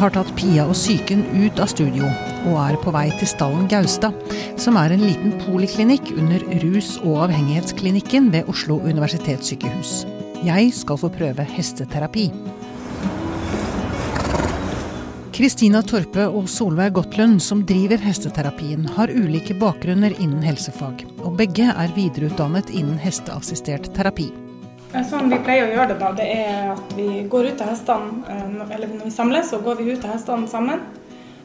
Har tatt Pia og psyken ut av studio og er på vei til stallen Gaustad, som er en liten poliklinikk under rus- og avhengighetsklinikken ved Oslo universitetssykehus. Jeg skal få prøve hesteterapi. Kristina Torpe og Solveig Gottlund, som driver hesteterapien, har ulike bakgrunner innen helsefag, og begge er videreutdannet innen hesteassistert terapi. Sånn vi pleier å gjøre det, da, det er at vi går ut av hestene, eh, eller når vi samles, så går vi ut av hestene sammen.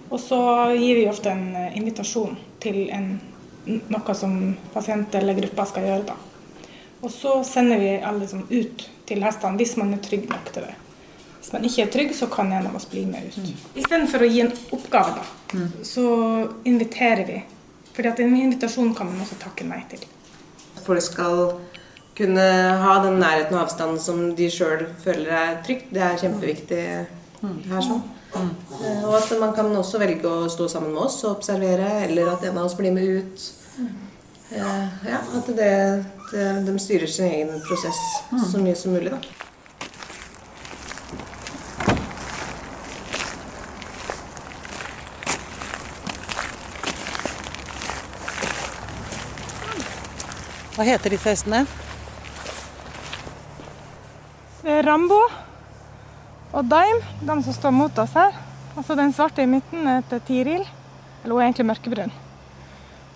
Og så gir vi ofte en eh, invitasjon til en, noe som pasient eller gruppa skal gjøre. da. Og så sender vi alle liksom ut til hestene hvis man er trygg nok til det. Hvis man ikke er trygg, så kan en av oss bli med ut. Istedenfor å gi en oppgave, da, så inviterer vi. Fordi at en invitasjon kan man også takke nei til. folk skal kunne ha den nærheten og avstanden som de sjøl føler er trygt. Det er kjempeviktig her. sånn. Eh, Og at man kan også velge å stå sammen med oss og observere, eller at en av oss blir med ut. Eh, Ja, At det, det, de styrer sin egen prosess så mye som mulig. da. Hva heter disse hestene? Det er Rambo og Daim, de som står mot oss her. Altså Den svarte i midten heter Tiril, eller hun er egentlig mørkebrun.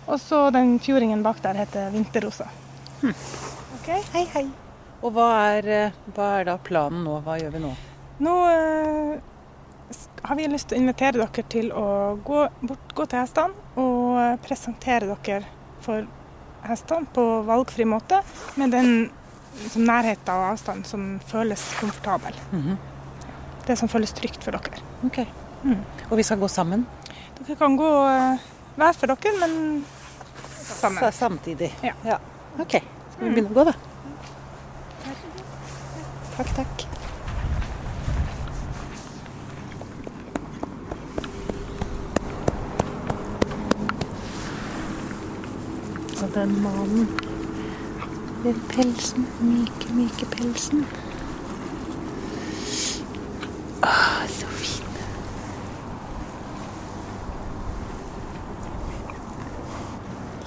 Og så den fjordingen bak der heter Vinterrosa. Ok? Hei, hei. Og hva er, eh, hva er da planen nå? Hva gjør vi nå? Nå eh, har vi lyst til å invitere dere til å gå, bort, gå til hestene og eh, presentere dere for hestene på valgfri måte, med den liksom, nærhet og avstand som føles komfortabel. Det som føles trygt for dere. Ok. Og vi skal gå sammen? Dere kan gå eh, hver for dere, men sammen. Sa- Samtidig? Ja. Ok. Skal vi begynne å gå, da? Takk, takk. Og den mannen ved pelsen, myke, myke pelsen. Åh, så fin.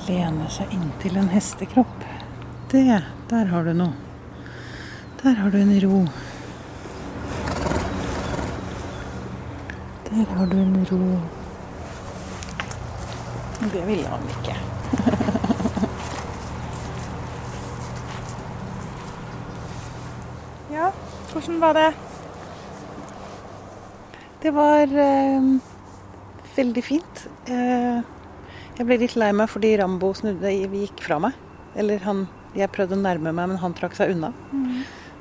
Lene seg inntil en hestekropp. Det, der har du noe. Der har du en ro. Der har du en ro. Det ville han ikke. Ja, hvordan var det? Det var eh, veldig fint. Eh, jeg ble litt lei meg fordi Rambo snudde vi gikk fra meg. Eller han Jeg prøvde å nærme meg, men han trakk seg unna.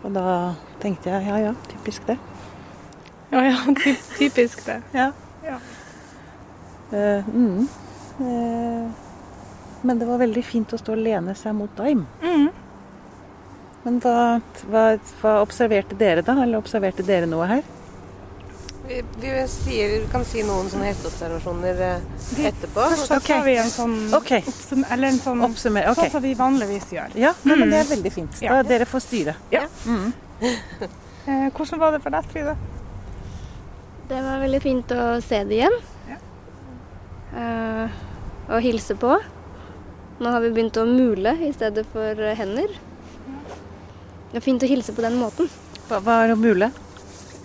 Og da tenkte jeg ja ja, typisk det. Ja, ja, ty typisk det. Ja. Ja. Eh, mm. eh, men det var veldig fint å stå og lene seg mot Daim. Mhm. Men hva, hva, hva observerte dere da? Eller observerte dere noe her? Vi, vi, sier, vi kan si noen sånne hesteobservasjoner eh, etterpå. Så Ok. tar vi en sånn, okay. oppsum eller en sånn Oppsummer. Ok. Sånn som vi vanligvis gjør. Ja, mm. men det er veldig fint. Da Ja. dere får styre. Ja. Mm. Eh, hvordan var det for deg, Frida? Det var veldig fint å se det igjen. eh, og hilse på. Nå har vi begynt å mule i stedet for hender. Det er fint å hilse på den måten. Hva, hva er å mule?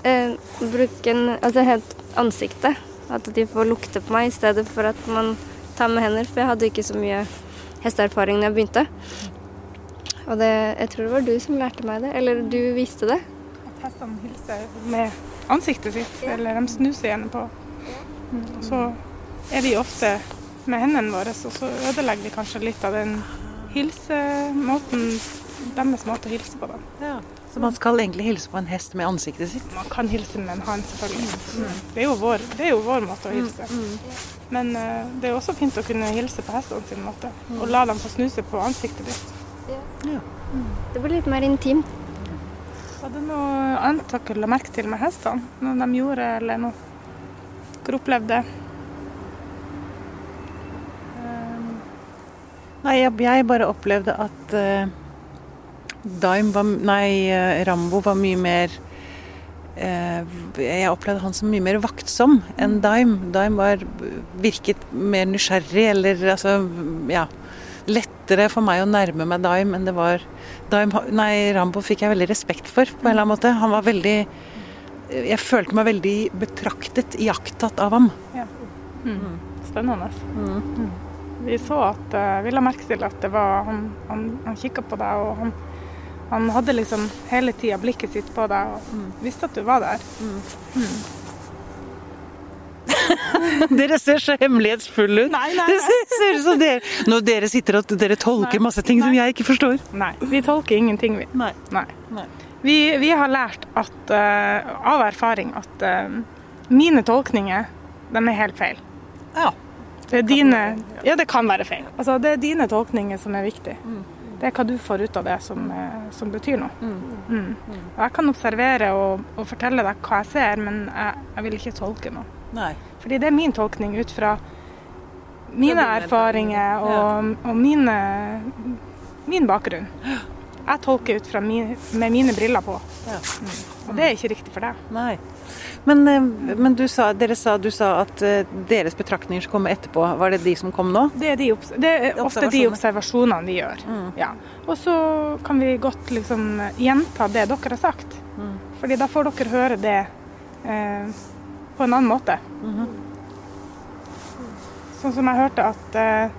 Eh, bruke en, altså helt ansiktet. At de får lukte på meg i stedet for at man tar med hender. For jeg hadde ikke så mye hesteerfaring da jeg begynte. Og det, jeg tror det var du som lærte meg det, eller du viste det. At hestene hilser med ansiktet sitt, eller de snuser gjerne på. Og så er vi ofte med hendene våre, og så ødelegger vi kanskje litt av den hilsemåten, deres måte å hilse på. Da. Så man skal egentlig hilse på en hest med ansiktet sitt? Man kan hilse med en hånd, selvfølgelig. Mm. Det, er jo vår, det er jo vår måte å hilse. Men uh, det er også fint å kunne hilse på hestene sin måte, og la dem få snuse på ansiktet ditt. Det blir litt mer intimt. Var det noe annet dere la merke til med hestene? Noe de gjorde, eller noe dere opplevde? Nei, jeg, jeg bare opplevde at uh, Daim var Nei, eh, Rambo var mye mer eh, Jeg opplevde han som mye mer vaktsom enn Daim. Daim var, virket mer nysgjerrig, eller altså Ja. Lettere for meg å nærme meg Daim enn det var Dime, Nei, Rambo fikk jeg veldig respekt for, på en eller annen måte. Han var veldig Jeg følte meg veldig betraktet, iakttatt av ham. Ja. Mm. Spennende. Mm. Vi så at uh, Vi la merke til at det var Han, han, han kikka på deg, og han, han hadde liksom hele tida blikket sitt på deg og visste at du var der. Dere ser så hemmelighetsfulle ut. Nei, nei, Det ser, ut som dere Når dere sitter og dere tolker Nei, masse ting som jeg ikke forstår. Nei, vi tolker ingenting, vi. Nei. Nei. Nei. Vi, vi har lært at, uh, av erfaring at uh, mine tolkninger, de er helt feil. Ja. Det er dine Ja, det kan være feil. Altså, det er dine tolkninger som er viktig. Det er hva du får ut av det som, eh, som betyr noe. Mm. Og jeg kan observere og, og fortelle deg hva jeg ser, men jeg, jeg vil ikke tolke noe. Nei. Fordi det er min tolkning ut fra mine erfaringer og, og mine, min bakgrunn. Jeg tolker ut fra min, med mine briller på. Ja. Mm. Og det er ikke riktig for deg. Nei. Men, eh, men du, sa, dere sa, du sa at eh, deres betraktninger som kommer etterpå, var det de som kom nå? Det er, de det er ofte de observasjonene vi gjør. Ja. Og så kan vi godt liksom gjenta det dere har sagt. Fordi da får dere høre det eh, på en annen måte. Sånn som jeg hørte at, eh,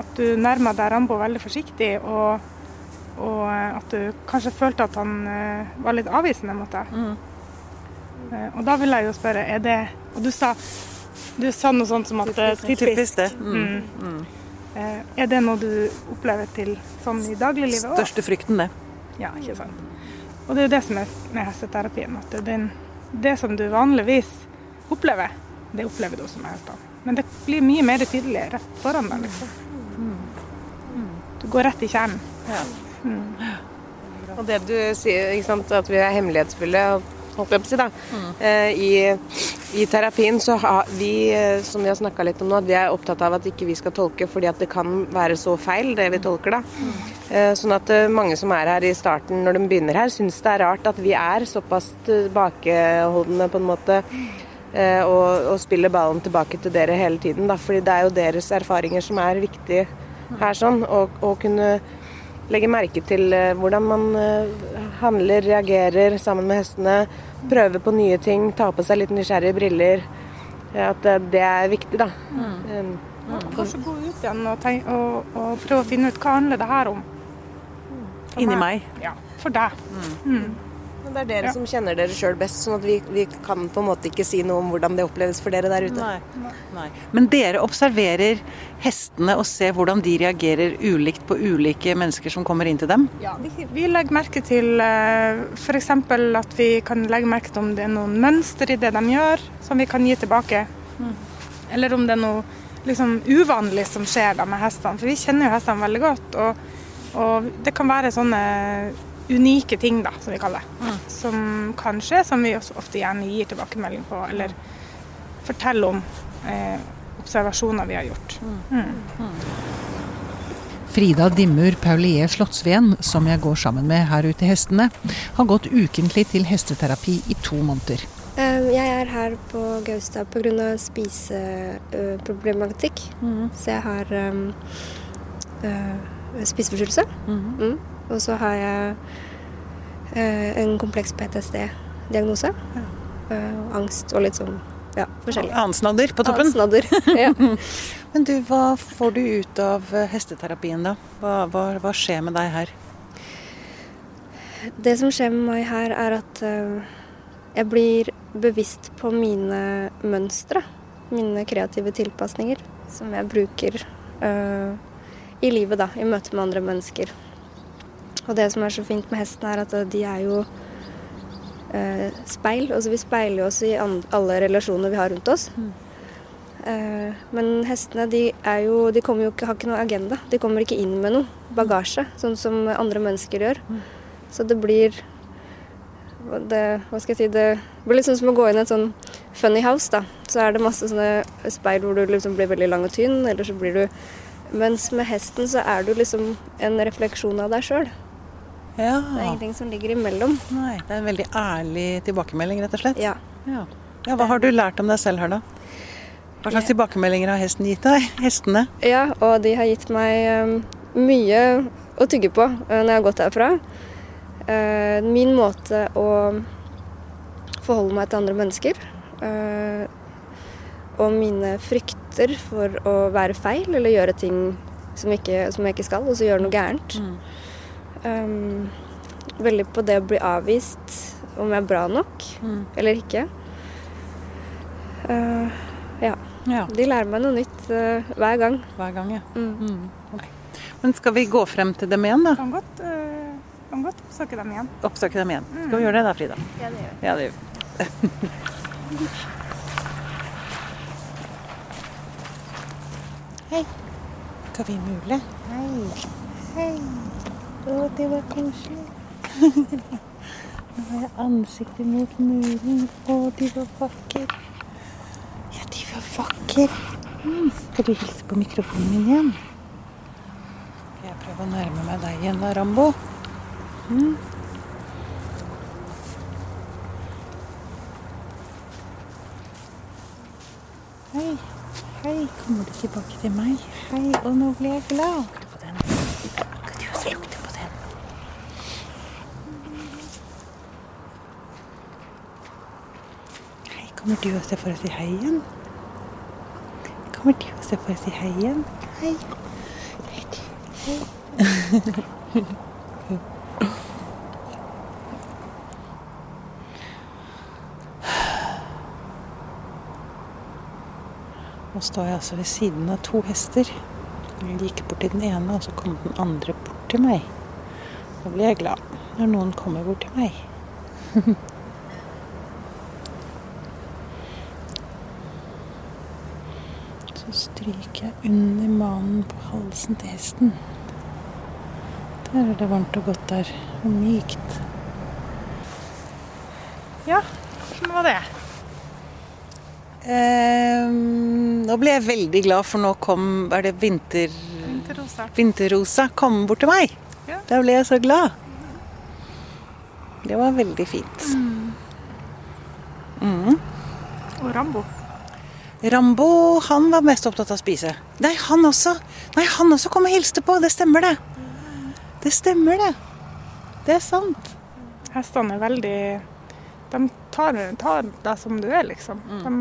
at du nærma deg Rambo veldig forsiktig, og, og eh, at du kanskje følte at han eh, var litt avvisende mot deg. Eh, og da vil jeg jo spørre, er det Og du sa, du sa noe sånt som at det er typisk. Typisk det. Mm. Mm. Eh, Er det noe du opplever til sånn i dagliglivet òg? Største frykten, det. Ja, ikke sant. Og det er jo det som er med hesteterapien. At det, den, det som du vanligvis opplever, det opplever du også med hestene. Men det blir mye mer tydelig rett foran deg, liksom. Du går rett i kjernen. Og det du sier, ikke sant, at vi er hemmelighetsfulle, holdt jeg på å si da. Eh, I, I terapien så har vi, eh, som vi har snakka litt om nå, at vi er opptatt av at ikke vi skal tolke fordi at det kan være så feil, det vi tolker da. Eh, Sånn at mange som er her i starten når de begynner her, syns det er rart at vi er såpass tilbakeholdne på en måte. Og, og spiller ballen tilbake til dere hele tiden. Da, fordi det er jo deres erfaringer som er viktige her. sånn, Og, og kunne legge merke til hvordan man handler, reagerer sammen med hestene. Prøver på nye ting, tar på seg litt nysgjerrige briller. At eh, det er viktig, da. Um, Kanskje gå ut igjen og, tenk, og, og prøve å finne ut hva handler det her om. For Inni meg. Ja, for deg. men det er dere Ja. som kjenner dere sjøl best, sånn at vi, vi kan på en måte ikke si noe om hvordan det oppleves for dere der ute. Nei. Nei. Men dere observerer hestene og ser hvordan de reagerer ulikt på ulike mennesker som kommer inn til dem? Ja, vi, vi legger merke til f.eks. at vi kan legge merke til om det er noen mønster i det de gjør, som vi kan gi tilbake. Eller om det er noe liksom, uvanlig som skjer da med hestene. For vi kjenner jo hestene veldig godt. Og, og det kan være sånne unike ting, da, som vi kaller det. Som kan skje, som vi også ofte gjerne gir tilbakemelding på. Eller forteller om eh, observasjoner vi har gjort. Frida Dimmur Paulier Slottsveen, som jeg går sammen med her ute i Hestene, har gått ukentlig til hesteterapi i to måneder. Jeg er her på Gaustad pga. spiseproblematikk. Så jeg har um, spiseforstyrrelse. Mm. Og så har jeg eh, en kompleks PTSD-diagnose. Eh, angst og litt sånn ja, forskjellig. Ansnadder på toppen. Ansnadder. ja. Men du, hva får du ut av eh, hesteterapien da? Hva, hva, hva skjer med deg her? Det som skjer med meg her, er at jeg blir bevisst på mine mønstre. Mine kreative tilpasninger som jeg bruker eh, i livet, da, i møte med andre mennesker. Og det som er så fint med hesten, er at de er jo eh, speil. Altså vi speiler oss i alle relasjoner vi har rundt oss. Eh, men hestene de er jo, de kommer jo ikke, har ikke noe agenda. De kommer ikke inn med noe bagasje, sånn som andre mennesker gjør. Så det blir det, Hva skal jeg si Det blir litt sånn som å gå inn i et sånn funny house, da. Så er det masse sånne speil hvor du liksom blir veldig lang og tynn, eller så blir du Mens med hesten så er du liksom en refleksjon av deg sjøl. Ja. Det er ingenting som ligger imellom. Nei, det er en veldig ærlig tilbakemelding, rett og slett. Ja. Ja. ja, Hva har du lært om deg selv her, da? Hva slags tilbakemeldinger har hesten gitt deg? Hestene? Ja, og de har gitt meg eh, mye å tygge på eh, når jeg har gått herfra. Eh, min måte å forholde meg til andre mennesker. eh, og mine frykter for å være feil eller gjøre ting som, ikke, som jeg ikke skal, og så gjøre noe gærent. Um, veldig på det å bli avvist, om jeg er bra nok eller ikke. Uh, ja. Ja, De lærer meg noe nytt uh, hver gang. hver gang, ja. Mm. Mm. Men skal vi gå frem til dem igjen, da? Kan godt, uh, kan godt oppsøke dem igjen. Oppsøke dem igjen. Skal vi gjøre det da, Frida? Ja, det gjør vi. Ja, det gjør vi. Hei. Skal vi mule? Hei. Hei. Å, det var koselig. Nå har jeg ansiktet mot muren. Å, de var vakker. Ja, de var vakker. Mm. Skal du hilse på mikrofonen min igjen? Skal jeg prøve å nærme meg deg igjen da, Rambo? Mm. Hei, hei, kommer du tilbake til meg? Hei, og nå ble jeg glad. Lukte på den. Kan du også lukte på den? Hei, kommer du også for å si hei igjen? Kommer du også for å si hei igjen? Hei. Hei. Hei. Nå står jeg altså ved siden av to hester. Jeg gikk bort til den ene, og så kom den andre bort til meg. Da blir jeg glad når noen kommer bort til meg. Så stryker under manen på halsen til hesten. Der er det varmt og godt der, og mykt. Ja, hvordan var det? Eh, nå ble jeg veldig glad, for nå kom Er det vinter... Vinterrosa. Vinterrosa kom bort til meg. Ja. Da ble jeg så glad. Det var veldig fint. Og Rambo. Rambo han var mest opptatt av å spise. Nei, han også. Nei, han også kom og hilste på. Det stemmer, det. Det stemmer, det. Det er sant. Hestene er veldig De tar, tar deg som du er, liksom. De,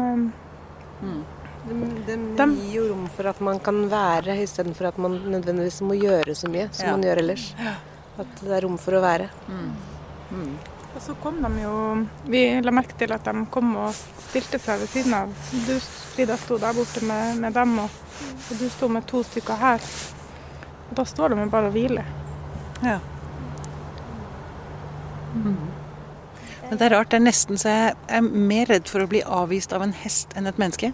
mm. De, de de, gir jo rom for at man kan være, istedenfor at man nødvendigvis må gjøre så mye som Ja. man gjør ellers. At det er rom for å være. Og så kom de jo Vi la merke til at de kom og stilte seg ved siden av. Du, Frida, sto der borte med, med dem, og, og du sto med to stykker her. Og da står de jo bare og hviler. Ja. Men det er rart. Det er nesten så jeg er mer redd for å bli avvist av en hest enn et menneske.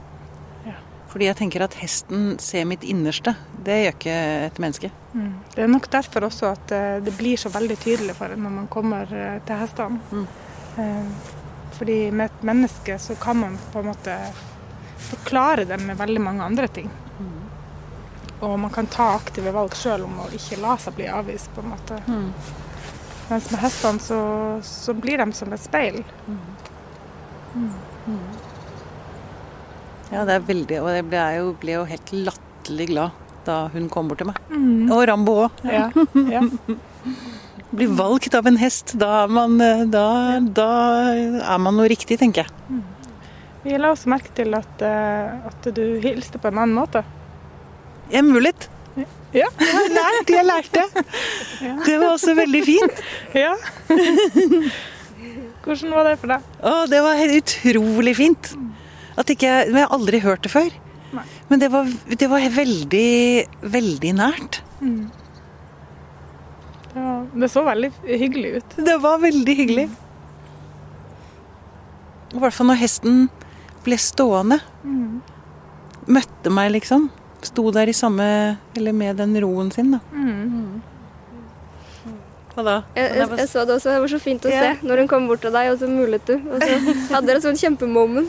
Fordi jeg tenker at hesten ser mitt innerste. Det gjør ikke et menneske. Det er nok derfor også at eh, det blir så veldig tydelig for en når man kommer eh, til hestene. Mm. Fordi med et menneske så kan man på en måte forklare det med veldig mange andre ting. Og man kan ta aktive valg sjøl om å ikke la seg bli avvist, på en måte. Mens med hestene så, så blir de som et speil. Mm. Ja, det er veldig Og jeg ble jo, ble jo helt latterlig glad da hun kom bort til meg. Og Rambo òg. Ja, ja. Bli valgt av en hest, da er man, da, ja. da er man noe riktig, tenker jeg. Vi la også merke til at, eh, at du hilste på en annen måte. Emulet. Ja. Jeg har lært, jeg lærte. Det var også veldig fint. ja. Hvordan var det for deg? Å, det var helt utrolig fint. At ikke, men jeg har aldri hørt det før. Nei. Men det var, det var veldig, veldig nært. Det, var, det så veldig hyggelig ut. Det var veldig hyggelig. I hvert fall når hesten ble stående. Møtte meg, liksom. Sto der i samme Eller med den roen sin, da. Hva da? Jeg, jeg, jeg så det også, det var så fint å yeah. se når hun kom bort til deg, og så mulet du. Og så hadde dere et sånn kjempemoment.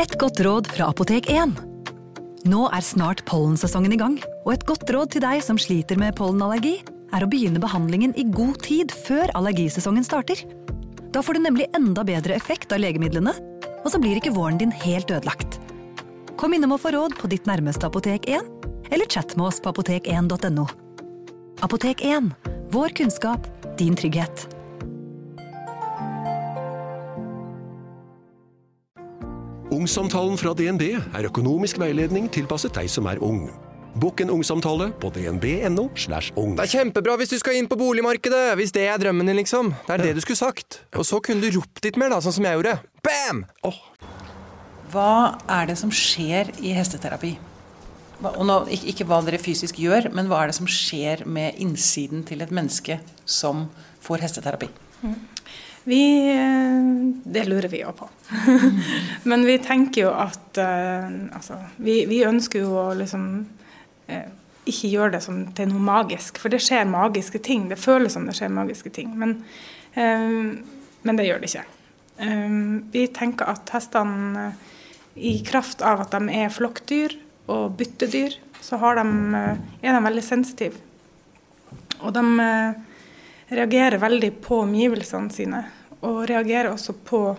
Et godt råd fra Apotek 1. Nå er snart pollensesongen i gang, og et godt råd til deg som sliter med pollenallergi, er å begynne behandlingen i god tid før allergisesongen starter. Da får du nemlig enda bedre effekt av legemidlene, og så blir ikke våren din helt ødelagt. Kom innom og få råd på ditt nærmeste Apotek 1, eller chat med oss på apotek1.no. Apotek 1 vår kunnskap, din trygghet. Ungsamtalen fra DNB er økonomisk veiledning tilpasset deg som er ung. Bokk en ungsamtale på dnb.no. slash ung. Det er kjempebra hvis du skal inn på boligmarkedet, hvis det er drømmen din, liksom. Det er det du skulle sagt. Og så kunne du ropt litt mer, da, sånn som jeg gjorde. Bam! Hva er det som skjer i hesteterapi? Og nå, ikke, ikke hva dere fysisk gjør, men hva er det som skjer med innsiden til et menneske som får hesteterapi? Vi, eh, det lurer vi jo på. Men vi tenker jo at eh, altså, vi, vi ønsker jo å liksom eh, ikke gjøre det som til noe magisk. For det skjer magiske ting. Det føles som det skjer magiske ting. Men, men det gjør det ikke. Eh, vi tenker at hestene, eh, i kraft av at de er flokkdyr og byttedyr, så de, eh, er de veldig sensitive. Og de eh, reagerer veldig på omgivelsene sine, og reagerer også på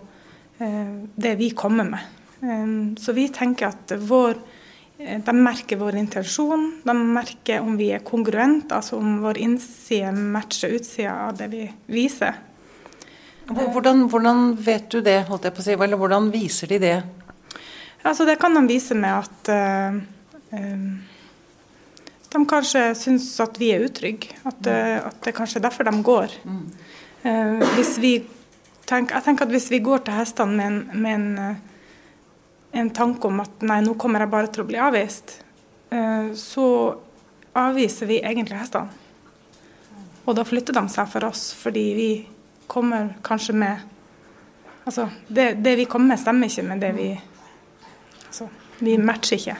det vi kommer med. Eh, så vi tenker at vår, de merker vår intensjon, de merker om vi er kongruente, altså om vår innside matcher utsida av det vi viser. Hvor- Hvordan, hvordan vet du det, holdt jeg på å si? Eller hvordan viser de det? Altså det kan de vise med at uh, uh, de kanskje syns at vi er utrygge. At, uh, at det kanskje er derfor de går. Eh, hvis vi tenk, jeg tenker at hvis vi går til hestene med en, med en, en tanke om at nei, nå kommer jeg bare til å bli avvist, så avviser vi egentlig hestene. Og da flytter de seg for oss, fordi vi kommer kanskje med Altså, det, det vi kommer med, stemmer ikke med det vi Altså, vi matcher ikke.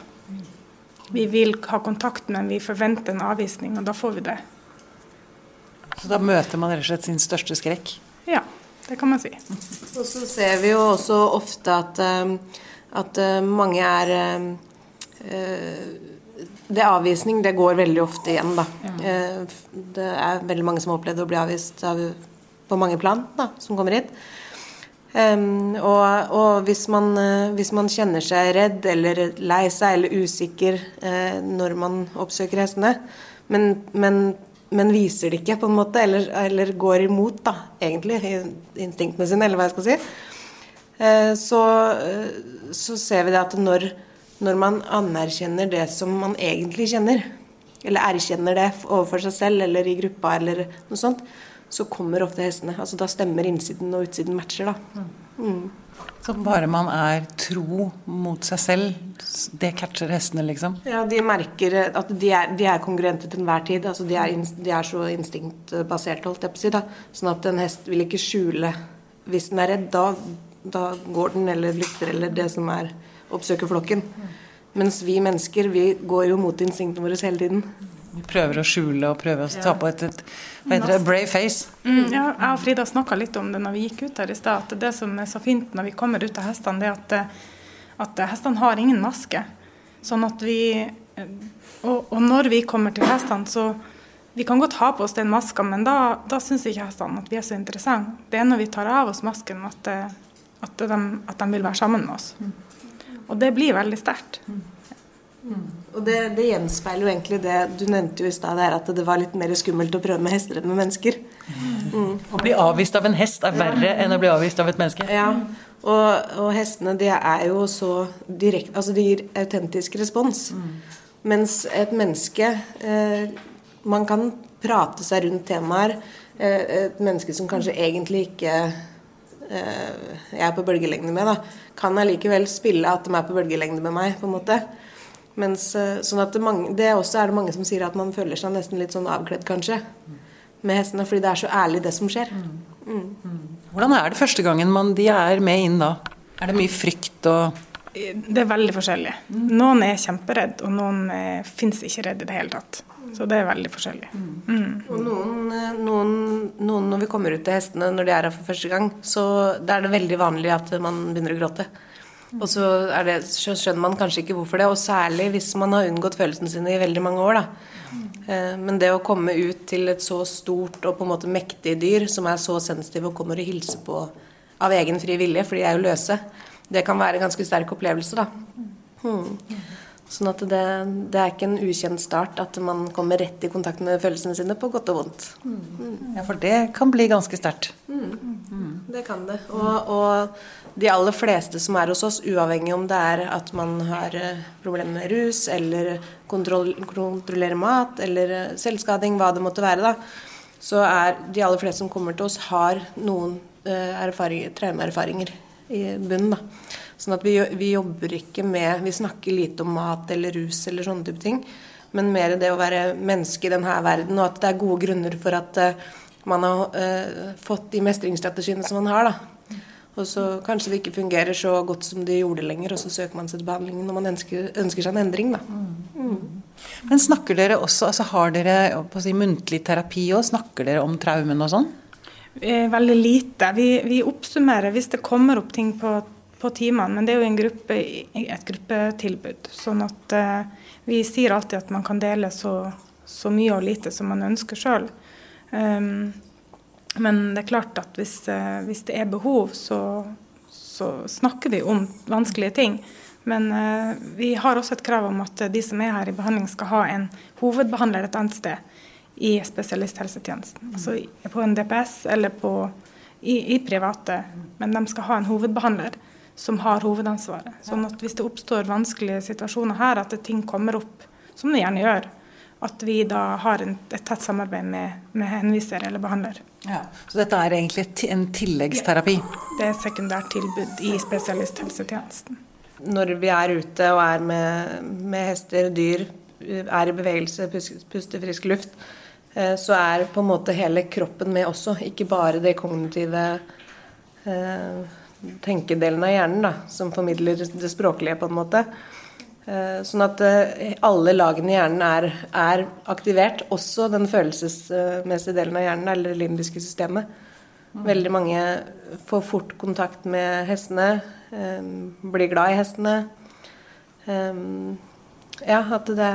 Vi vil ha kontakt, men vi forventer en avvisning, og da får vi det. Så da møter man rett og slett sin største skrekk? Ja, det kan man si. Og så ser vi jo også ofte at, eh, at eh, mange er eh, eh, Det avvisning, det går veldig ofte igjen, da. Ja. Det er veldig mange som har opplevd å bli avvist av, på mange plan, da, som kommer hit. Um, og og hvis, man, uh, hvis man kjenner seg redd eller lei seg eller usikker uh, når man oppsøker hestene, men, men, men viser det ikke, på en måte, eller, eller går imot, da, egentlig, instinktene sine, eller hva jeg skal si, uh, så, så ser vi det at når, når man anerkjenner det som man egentlig kjenner, eller erkjenner det overfor seg selv eller i gruppa eller noe sånt, så kommer ofte hestene. Altså Da stemmer innsiden og utsiden matcher, da. Mm. Så bare man er tro mot seg selv, det catcher hestene, liksom? Ja, De merker at de er, de er kongruente til enhver tid. altså De er, de er så instinktbaserte, holdt jeg på å si. da Sånn at en hest vil ikke skjule Hvis den er redd, da, da går den eller flykter eller det som er oppsøker flokken. Mens vi mennesker, vi går jo mot instinktene våre hele tiden. Vi prøver å skjule og prøver å ta på et, et hva heter det, brave face. Mm, ja, jeg og Frida snakka litt om det når vi gikk ut her i stad. At det som er så fint når vi kommer ut av hestene, det er at, eh, at hestene har ingen maske. Sånn at vi og, og når vi kommer til hestene, så vi kan godt ha på oss den maska, men da, da syns ikke hestene at vi er så interessante. Det er når vi tar av oss masken at, at, de, at de vil være sammen med oss. Og det blir veldig sterkt. Og det, det, gjenspeiler jo egentlig det du nevnte jo i stad, at det var litt mer skummelt å prøve med hester enn med mennesker. Mm. Å bli avvist av en hest er verre ja. enn å bli avvist av et menneske. Ja, og, og hestene de er jo så direkte Altså de gir autentisk respons. Mm. Mens et menneske eh, Man kan prate seg rundt temaer. Eh, et menneske som kanskje egentlig ikke eh, jeg er på bølgelengde med, da, kan allikevel spille at de er på bølgelengde med meg. på en måte. Mens, eh, sånn at det, mange, det også er det mange som sier at man føler seg nesten litt sånn avkledd, kanskje, med hestene. Fordi det er så ærlig, det som skjer. Mm. Hvordan er det første gangen man, de er med inn da? Er det mye frykt og Det er veldig forskjellig. Noen er kjemperedd, og noen eh, fins ikke redd i det hele tatt. Så det er veldig forskjellig. Mm. Og noen, eh, noen, noen, når vi kommer ut til hestene når de er her for første gang, så er det veldig vanlig at man begynner å gråte. Og så, det, så, skjønner man kanskje ikke hvorfor det, og særlig hvis man har unngått følelsene sine i veldig mange år. da. Eh, men det å komme ut til et så stort og på en måte mektig dyr som er så sensitive og kommer og hilser på av egen fri vilje, for de er jo løse, det kan være en ganske sterk opplevelse, da. Hmm. Sånn at det, det, er ikke en ukjent start at man kommer rett i kontakt med følelsene sine, på godt og vondt. Mm. Ja, for det kan bli ganske sterkt. Mm. Det kan det. Og, og, de aller fleste som er hos oss, uavhengig om det er at man har eh, problemer med rus, eller kontroll, kontrollerer mat, eller eh, selvskading, hva det måtte være, da, så er de aller fleste som kommer til oss, har noen uh, traumeerfaringer i bunnen. da. Sånn at vi, vi, jobber ikke med Vi snakker lite om mat eller rus eller sånne type ting. Men mer det å være menneske i denne verden, og at det er gode grunner for at man har eh, fått de mestringsstrategiene som man har. da. Og så kanskje det ikke fungerer så godt som det gjorde lenger, og så søker man seg til behandling når man ønsker, ønsker seg en endring. da. Mm. Men snakker dere også, altså Har dere på å si, muntlig terapi òg? Snakker dere om traumen og sånn? Veldig lite. Vi, vi oppsummerer hvis det kommer opp ting på på timene, men det er jo gruppe, et gruppetilbud. Sånn at uh, vi sier alltid at man kan dele så, så mye og lite som man ønsker sjøl. Um, men det er klart at hvis, uh, hvis det er behov, så, så, snakker vi om vanskelige ting. Men uh, vi har også et krav om at de som er her i behandling, skal ha en hovedbehandler et annet sted i spesialisthelsetjenesten. Altså på en DPS eller på, i, i private. Men de skal ha en hovedbehandler som har hovedansvaret. Sånn at hvis det oppstår vanskelige situasjoner her, at ting kommer opp, som det gjerne gjør, at vi da har en, et tett samarbeid med, med henviser eller behandler. Ja, så dette er egentlig en tilleggsterapi? Ja, det er sekundært tilbud i spesialisthelsetjenesten. Når vi er ute og er med, med hester, dyr, er i bevegelse, puster frisk luft, eh, så er på en måte hele kroppen med også, ikke bare det kognitive eh, tenkedelen av hjernen da, som formidler det språklige, på en måte. Eh, sånn at eh, alle lagene i hjernen er, er, aktivert, også den følelsesmessige delen av hjernen, eller det limbiske systemet. Mm. Veldig mange får fort kontakt med hestene, eh, blir glad i hestene. Ja, at det,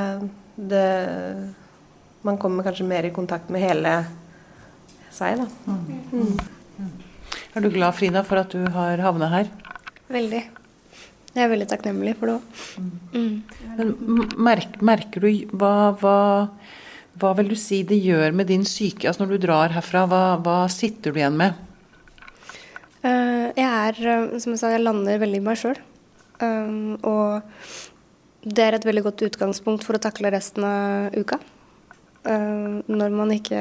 det Man kommer kanskje mer i kontakt med hele seg, da. Mm. mm. Er du glad, Frida, for at du har havna her? Veldig. Jeg er veldig takknemlig for det òg. Mm. Men merker, merker du hva, hva, hva, vil du si det gjør med din syke? Altså når du drar herfra, hva, hva sitter du igjen med? Uh, jeg er, eh, som jeg sa, jeg lander veldig i meg sjøl. Um, og det er et veldig godt utgangspunkt for å takle resten av uka. Når man ikke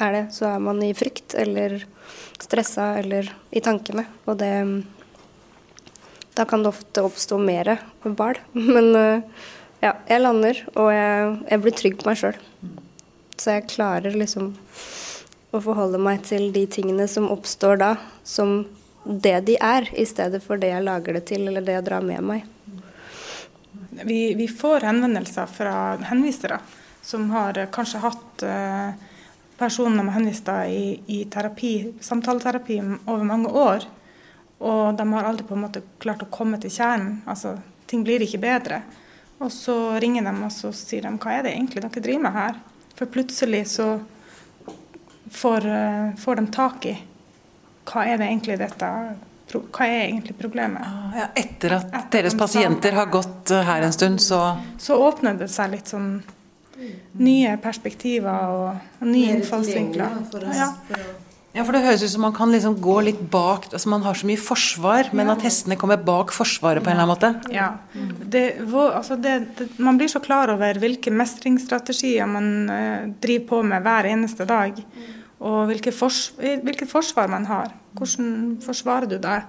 er det, så er man i frykt eller stressa eller i tankene. Og det Da kan det ofte oppstå mer på ball. Men eh, ja, jeg lander, og jeg, jeg blir trygg på meg sjøl. Så jeg klarer liksom å forholde meg til de tingene som oppstår da, som det de er, i stedet for det jeg lager det til, eller det jeg drar med meg. Vi, vi får henvendelser fra henvisere som har kanskje hatt uh, personer med henvisninger i, i terapi, samtaleterapi over mange år. Og de har aldri på en måte klart å komme til kjernen. Altså, ting blir ikke bedre. Og så ringer de og så sier de hva er det egentlig dere driver med her? For plutselig så får, eh, får de tak i hva er det egentlig dette hva er egentlig problemet? Ja, etter at etter deres pasienter har gått eh, her en stund, så Så åpner det seg litt sånn nye perspektiver og, og nye innfallsvinkler. Ja. Ja, for det høres ut som man kan liksom gå litt bak altså Man har så mye forsvar, men at hestene kommer bak forsvaret på en eller annen måte. Ja. Det, altså det, det, man blir så klar over hvilke mestringsstrategier man eh, driver på med hver eneste dag. Og hvilket, fors, hvilket forsvar man har. Hvordan forsvarer du deg,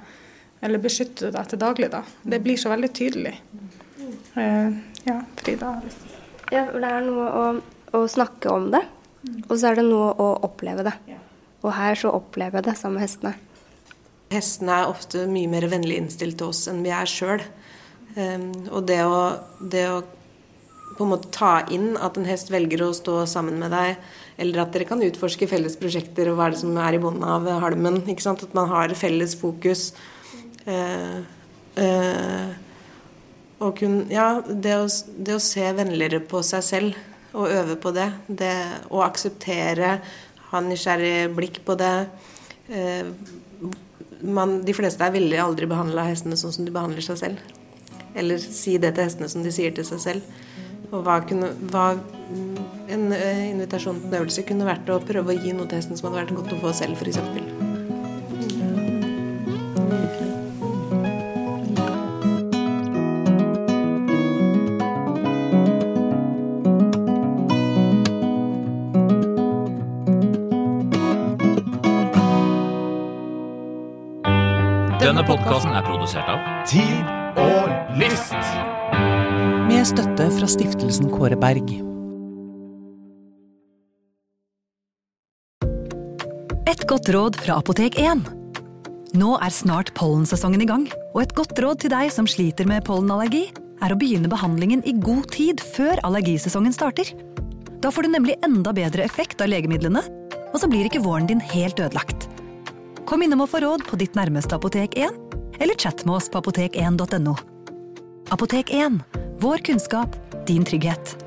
eller beskytter du deg til daglig, da. Det blir så veldig tydelig. Eh, ja, Frida? Ja, det er noe å, å snakke om det, og så er det noe å oppleve det. Og her så opplever jeg det sammen med hestene. Hestene er ofte mye mer vennlig innstilt til oss enn vi er sjøl. Um, og det å, det å, på en måte ta inn at en hest velger å stå sammen med deg, eller at dere kan utforske felles prosjekter og hva er det som er i bunnen av halmen. ikke sant? At man har felles fokus. Uh, uh, og kun, ja, det å, det å se vennligere på seg selv og øve på det, det å akseptere ha nysgjerrig blikk på det. Eh, man, de fleste er villige aldri behandla hestene sånn som de behandler seg selv. Eller si det til hestene som de sier til seg selv. Og hva, kunne, hva en eh, invitasjon til en øvelse kunne vært å prøve å gi noe til hesten som hadde vært godt å få selv, f.eks. podkasten er produsert av Tid og List. Med støtte fra stiftelsen Kåre Berg. Et godt råd fra Apotek 1. Nå er snart pollensesongen i gang, og et godt råd til deg som sliter med pollenallergi, er å begynne behandlingen i god tid før allergisesongen starter. Da får du nemlig enda bedre effekt av legemidlene, og så blir ikke våren din helt ødelagt. Kom innom og få råd på ditt nærmeste Apotek 1, eller chat med oss på apotek1.no. Apotek 1 vår kunnskap, din trygghet.